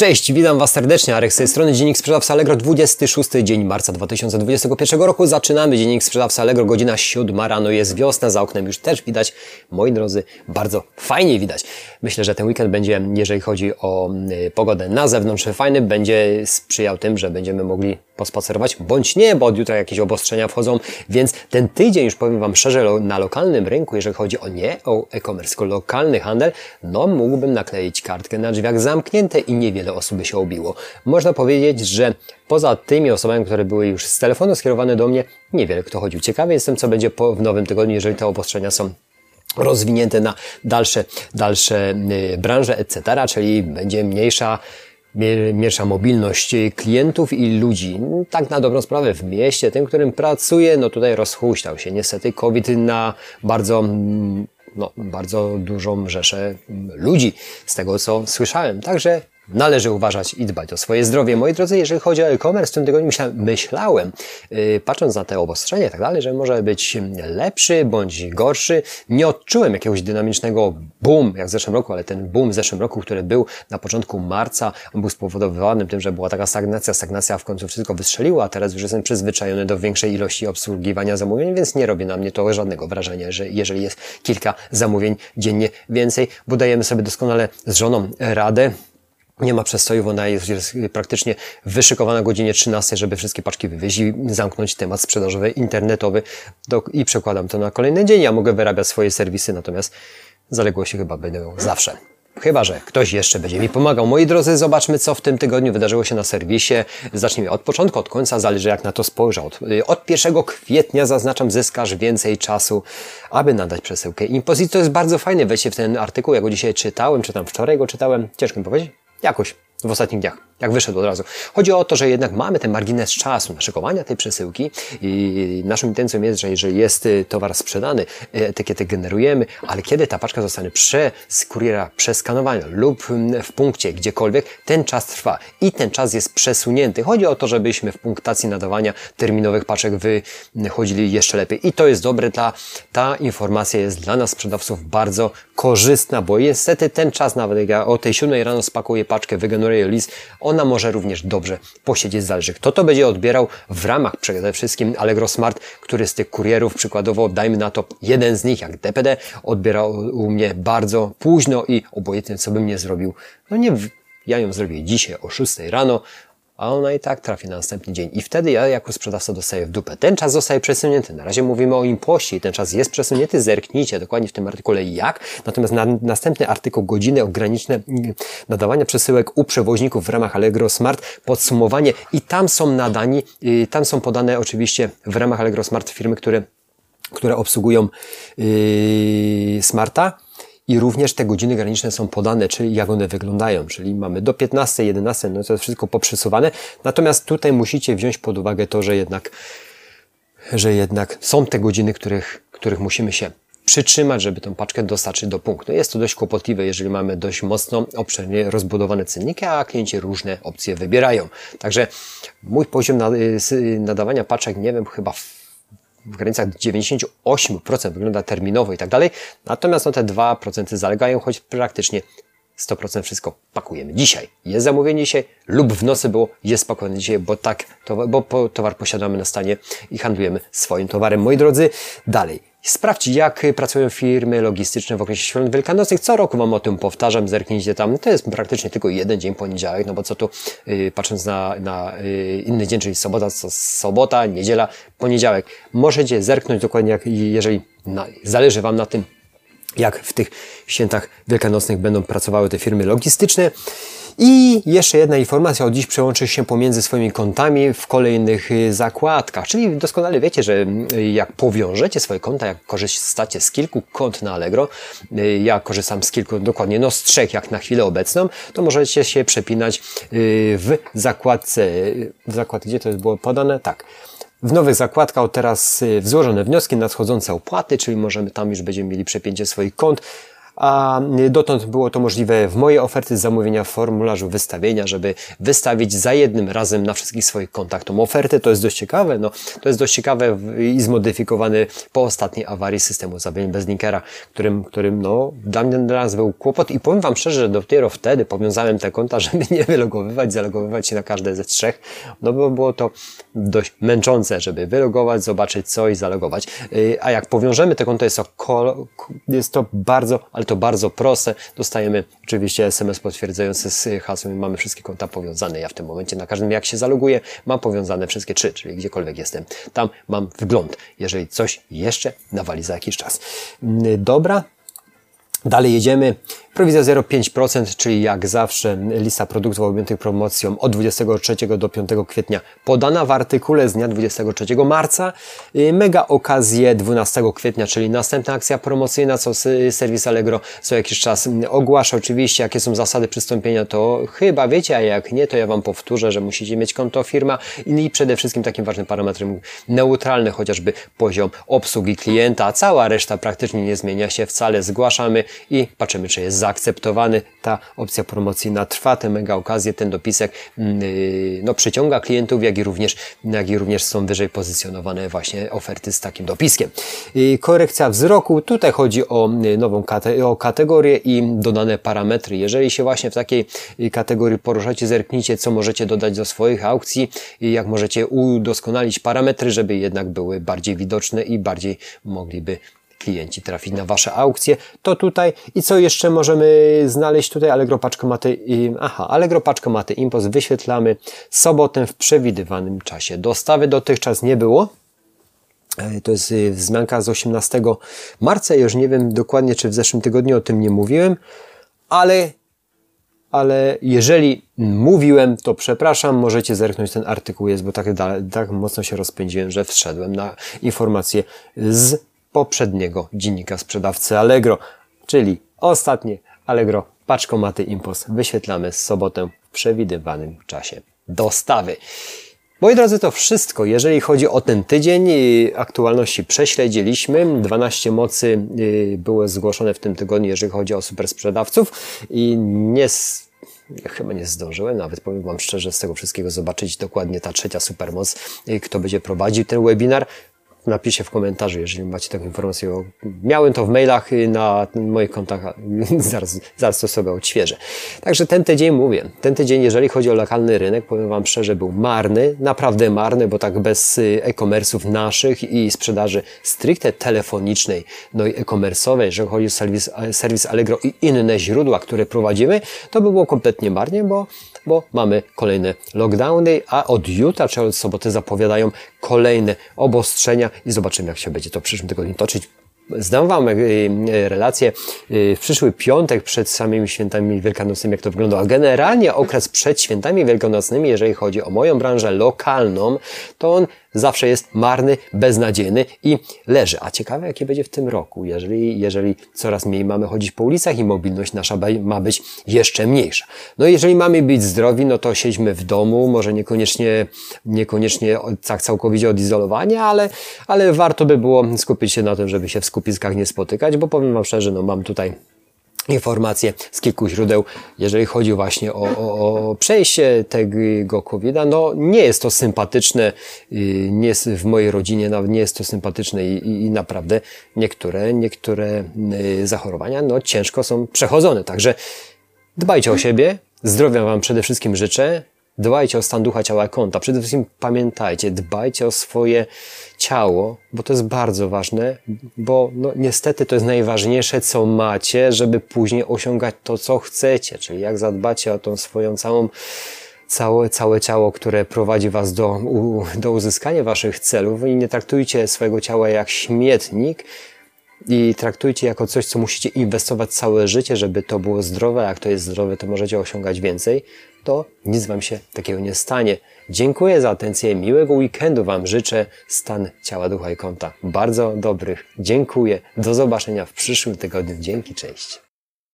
Cześć, witam Was serdecznie, Arek z tej strony Dziennik Sprzedawca Allegro, 26 dzień marca 2021 roku. Zaczynamy Dziennik Sprzedawca Allegro, godzina 7 rano, jest wiosna, za oknem już też widać, moi drodzy, bardzo fajnie widać. Myślę, że ten weekend będzie, jeżeli chodzi o y, pogodę na zewnątrz, fajny, będzie sprzyjał tym, że będziemy mogli pospacerować, bądź nie, bo od jutra jakieś obostrzenia wchodzą, więc ten tydzień, już powiem Wam szczerze, na lokalnym rynku, jeżeli chodzi o nie o e-commerce, tylko lokalny handel, no mógłbym nakleić kartkę na drzwiach zamknięte i niewiele osób by się obiło. Można powiedzieć, że poza tymi osobami, które były już z telefonu skierowane do mnie, niewiele kto chodził. Ciekawy jestem, co będzie po, w nowym tygodniu, jeżeli te obostrzenia są rozwinięte na dalsze, dalsze y, branże, etc., czyli będzie mniejsza mniejsza mobilność klientów i ludzi. Tak na dobrą sprawę w mieście, tym, którym pracuję, no tutaj rozhuśtał się niestety COVID na bardzo no, bardzo dużą rzeszę ludzi, z tego co słyszałem. Także Należy uważać i dbać o swoje zdrowie. Moi drodzy, jeżeli chodzi o e-commerce, w tym tygodniu myślałem, yy, patrząc na te obostrzenia i tak dalej, że może być lepszy bądź gorszy. Nie odczułem jakiegoś dynamicznego boom, jak w zeszłym roku, ale ten boom w zeszłym roku, który był na początku marca, on był spowodowany tym, że była taka stagnacja, stagnacja, w końcu wszystko wystrzeliło, a teraz już jestem przyzwyczajony do większej ilości obsługiwania zamówień, więc nie robi na mnie to żadnego wrażenia, że jeżeli jest kilka zamówień dziennie więcej, bo dajemy sobie doskonale z żoną radę, nie ma przestojów, ona jest, jest praktycznie wyszykowana o godzinie 13, żeby wszystkie paczki wywieźć i zamknąć temat sprzedażowy, internetowy do, i przekładam to na kolejny dzień. Ja mogę wyrabiać swoje serwisy, natomiast zaległości chyba będą zawsze. Chyba, że ktoś jeszcze będzie mi pomagał. Moi drodzy, zobaczmy, co w tym tygodniu wydarzyło się na serwisie. Zacznijmy od początku, od końca, zależy jak na to spojrzę. Od, od 1 kwietnia zaznaczam, zyskasz więcej czasu, aby nadać przesyłkę impozycji. To jest bardzo fajne. Weźcie w ten artykuł, ja go dzisiaj czytałem, czy tam wczoraj go czytałem. Ciężko mi powiedzieć. Ďakujem, v ostatných dňach. Jak wyszedł od razu. Chodzi o to, że jednak mamy ten margines czasu na szykowania tej przesyłki i naszą intencją jest, że jeżeli jest y, towar sprzedany, y, etykietę generujemy, ale kiedy ta paczka zostanie przez kuriera przeskanowana lub mm, w punkcie gdziekolwiek, ten czas trwa i ten czas jest przesunięty. Chodzi o to, żebyśmy w punktacji nadawania terminowych paczek wychodzili jeszcze lepiej i to jest dobre. Ta, ta informacja jest dla nas sprzedawców bardzo korzystna, bo niestety ten czas, nawet jak ja o tej 7 rano spakuję paczkę, wygeneruję list, ona może również dobrze posiedzieć zależy. Kto to będzie odbierał w ramach przede wszystkim Allegro Smart, który z tych kurierów, przykładowo dajmy na to jeden z nich, jak DPD, odbierał u mnie bardzo późno i obojętnie co bym nie zrobił, no nie, ja ją zrobię dzisiaj o 6 rano, a ona i tak trafi na następny dzień. I wtedy ja jako sprzedawca dostaję w dupę. Ten czas zostaje przesunięty. Na razie mówimy o impoście i ten czas jest przesunięty. Zerknijcie dokładnie w tym artykule jak. Natomiast na, następny artykuł, godziny ograniczone nadawania przesyłek u przewoźników w ramach Allegro Smart, podsumowanie i tam są nadani, tam są podane oczywiście w ramach Allegro Smart firmy, które, które obsługują yy, Smarta i również te godziny graniczne są podane, czyli jak one wyglądają, czyli mamy do 15, 11, no to jest wszystko poprzesuwane. Natomiast tutaj musicie wziąć pod uwagę to, że jednak, że jednak są te godziny, których, których musimy się przytrzymać, żeby tą paczkę dostarczyć do punktu. Jest to dość kłopotliwe, jeżeli mamy dość mocno obszernie rozbudowane cenniki, a klienci różne opcje wybierają. Także mój poziom nadawania paczek, nie wiem, chyba w granicach 98% wygląda terminowo i tak dalej. Natomiast no te 2% zalegają, choć praktycznie 100% wszystko pakujemy dzisiaj. Jest zamówienie dzisiaj lub w nocy było, jest pakowane dzisiaj, bo tak, to, bo towar posiadamy na stanie i handlujemy swoim towarem. Moi drodzy, dalej. Sprawdź, jak pracują firmy logistyczne w okresie świąt wielkanocnych. Co roku Wam o tym powtarzam, zerknijcie tam. To jest praktycznie tylko jeden dzień, poniedziałek, no bo co tu, yy, patrząc na, na yy, inny dzień, czyli sobota, co sobota, niedziela, poniedziałek. Możecie zerknąć dokładnie, jak, jeżeli na, zależy Wam na tym, jak w tych świętach wielkanocnych będą pracowały te firmy logistyczne. I jeszcze jedna informacja, od dziś przełączysz się pomiędzy swoimi kontami w kolejnych y, zakładkach. Czyli doskonale wiecie, że y, jak powiążecie swoje konta, jak korzystacie z kilku kont na Allegro, y, ja korzystam z kilku, dokładnie no z trzech jak na chwilę obecną, to możecie się przepinać w zakładce, w zakładce, gdzie to jest było podane? Tak. W nowych zakładkach teraz złożone wnioski, nadchodzące opłaty, czyli możemy tam już będziemy mieli przepięcie swoich kont a dotąd było to możliwe w mojej oferty zamówienia w formularzu wystawienia, żeby wystawić za jednym razem na wszystkich swoich kontach tą ofertę. To jest dość ciekawe, no to jest dość ciekawe i zmodyfikowany po ostatniej awarii systemu zawień bez linkera, którym, którym no dla mnie teraz był kłopot i powiem Wam szczerze, że dopiero wtedy powiązałem te konta, żeby nie wylogowywać, zalogowywać się na każde ze trzech, no bo było to dość męczące, żeby wylogować, zobaczyć co i zalogować. Y, a jak powiążemy te konta, jest to, jest to bardzo, ale bardzo proste. Dostajemy oczywiście SMS potwierdzający z hasłem i mamy wszystkie konta powiązane. Ja w tym momencie na każdym jak się zaloguję, mam powiązane wszystkie trzy, czyli gdziekolwiek jestem. Tam mam wgląd, jeżeli coś jeszcze nawali za jakiś czas. Y, dobra, Dalej jedziemy. Prowizja 0,5%, czyli jak zawsze lista produktów objętych promocją od 23 do 5 kwietnia podana w artykule z dnia 23 marca. Y, mega okazje 12 kwietnia, czyli następna akcja promocyjna, co serwis Allegro co jakiś czas ogłasza. Oczywiście, jakie są zasady przystąpienia, to chyba wiecie, a jak nie, to ja Wam powtórzę, że musicie mieć konto firma i przede wszystkim takim ważnym parametrem neutralny, chociażby poziom obsługi klienta, cała reszta praktycznie nie zmienia się wcale. Zgłaszamy i patrzymy, czy jest zaakceptowany. Ta opcja promocyjna trwa, te mega okazje, ten dopisek yy, no, przyciąga klientów, jak i, również, jak i również są wyżej pozycjonowane właśnie oferty z takim dopiskiem. Yy, korekcja wzroku, tutaj chodzi o yy, nową kate o kategorię i dodane parametry. Jeżeli się właśnie w takiej kategorii poruszacie, zerknijcie, co możecie dodać do swoich aukcji jak możecie udoskonalić parametry, żeby jednak były bardziej widoczne i bardziej mogliby klienci trafić na Wasze aukcje, to tutaj i co jeszcze możemy znaleźć tutaj? Allegro paczkomaty, aha, Allegro paczkomaty Impost wyświetlamy sobotę w przewidywanym czasie. Dostawy dotychczas nie było, e, to jest y, wzmianka z 18 marca. Już nie wiem dokładnie, czy w zeszłym tygodniu o tym nie mówiłem, ale, ale jeżeli mówiłem, to przepraszam, możecie zerknąć, ten artykuł jest, bo tak, tak mocno się rozpędziłem, że wszedłem na informacje z poprzedniego dziennika sprzedawcy Allegro, czyli ostatnie Allegro paczkomaty Impos wyświetlamy z sobotę w przewidywanym czasie dostawy. Moi drodzy, to wszystko. Jeżeli chodzi o ten tydzień, aktualności prześledziliśmy. 12 mocy y, było zgłoszone w tym tygodniu, jeżeli chodzi o super sprzedawców i nie ja chyba nie zdążyłem, nawet powiem Wam szczerze, z tego wszystkiego zobaczyć dokładnie ta trzecia supermoc, y, kto będzie prowadził ten webinar napiszę w komentarzu, jeżeli macie taką informację. Miałem to w mailach na moich kontach, zaraz, zaraz to sobie odświeżę. Także ten tydzień mówię, ten tydzień, jeżeli chodzi o lokalny rynek, powiem Wam szczerze, był marny, naprawdę marny, bo tak bez y, e-commerce'ów naszych i sprzedaży stricte telefonicznej, no i e-commerce'owej, jeżeli chodzi o serwis, serwis Allegro i inne źródła, które prowadzimy, to by było kompletnie marnie, bo, bo mamy kolejne lockdowny, a od jutra czy od soboty zapowiadają kolejne obostrzenia, i zobaczymy, jak się będzie to w przyszłym tygodniu toczyć. Zdam Wam e, e, relację e, w przyszły piątek przed samymi świętami wielkanocnymi, jak to wygląda. A generalnie okres przed świętami wielkanocnymi, jeżeli chodzi o moją branżę lokalną, to on zawsze jest marny, beznadziejny i leży. A ciekawe, jakie będzie w tym roku, jeżeli, jeżeli coraz mniej mamy chodzić po ulicach i mobilność nasza ma być jeszcze mniejsza. No jeżeli mamy być zdrowi, no to siedźmy w domu, może niekoniecznie, niekoniecznie tak całkowicie odizolowani, ale, ale warto by było skupić się na tym, żeby się w skupiskach nie spotykać, bo powiem Wam szczerze, no mam tutaj informacje z kilku źródeł, jeżeli chodzi właśnie o, o, o przejście tego COVID-a. No, nie jest to sympatyczne, y, nie jest w mojej rodzinie, nie jest to sympatyczne i, i, i naprawdę niektóre, niektóre y, zachorowania, no, ciężko są przechodzone. Także dbajcie o siebie, zdrowia Wam przede wszystkim życzę, Dbajcie o stan ducha, ciała, konta. Przede wszystkim pamiętajcie, dbajcie o swoje ciało, bo to jest bardzo ważne, bo no, niestety to jest najważniejsze, co macie, żeby później osiągać to, co chcecie. Czyli jak zadbacie o tą swoją całą całe, całe ciało, które prowadzi Was do, do uzyskania Waszych celów i nie traktujcie swojego ciała jak śmietnik, i traktujcie jako coś, co musicie inwestować całe życie, żeby to było zdrowe. Jak to jest zdrowe, to możecie osiągać więcej. To nic Wam się takiego nie stanie. Dziękuję za atencję. Miłego weekendu Wam życzę. Stan ciała, ducha i konta bardzo dobrych. Dziękuję. Do zobaczenia w przyszłym tygodniu. Dzięki, cześć.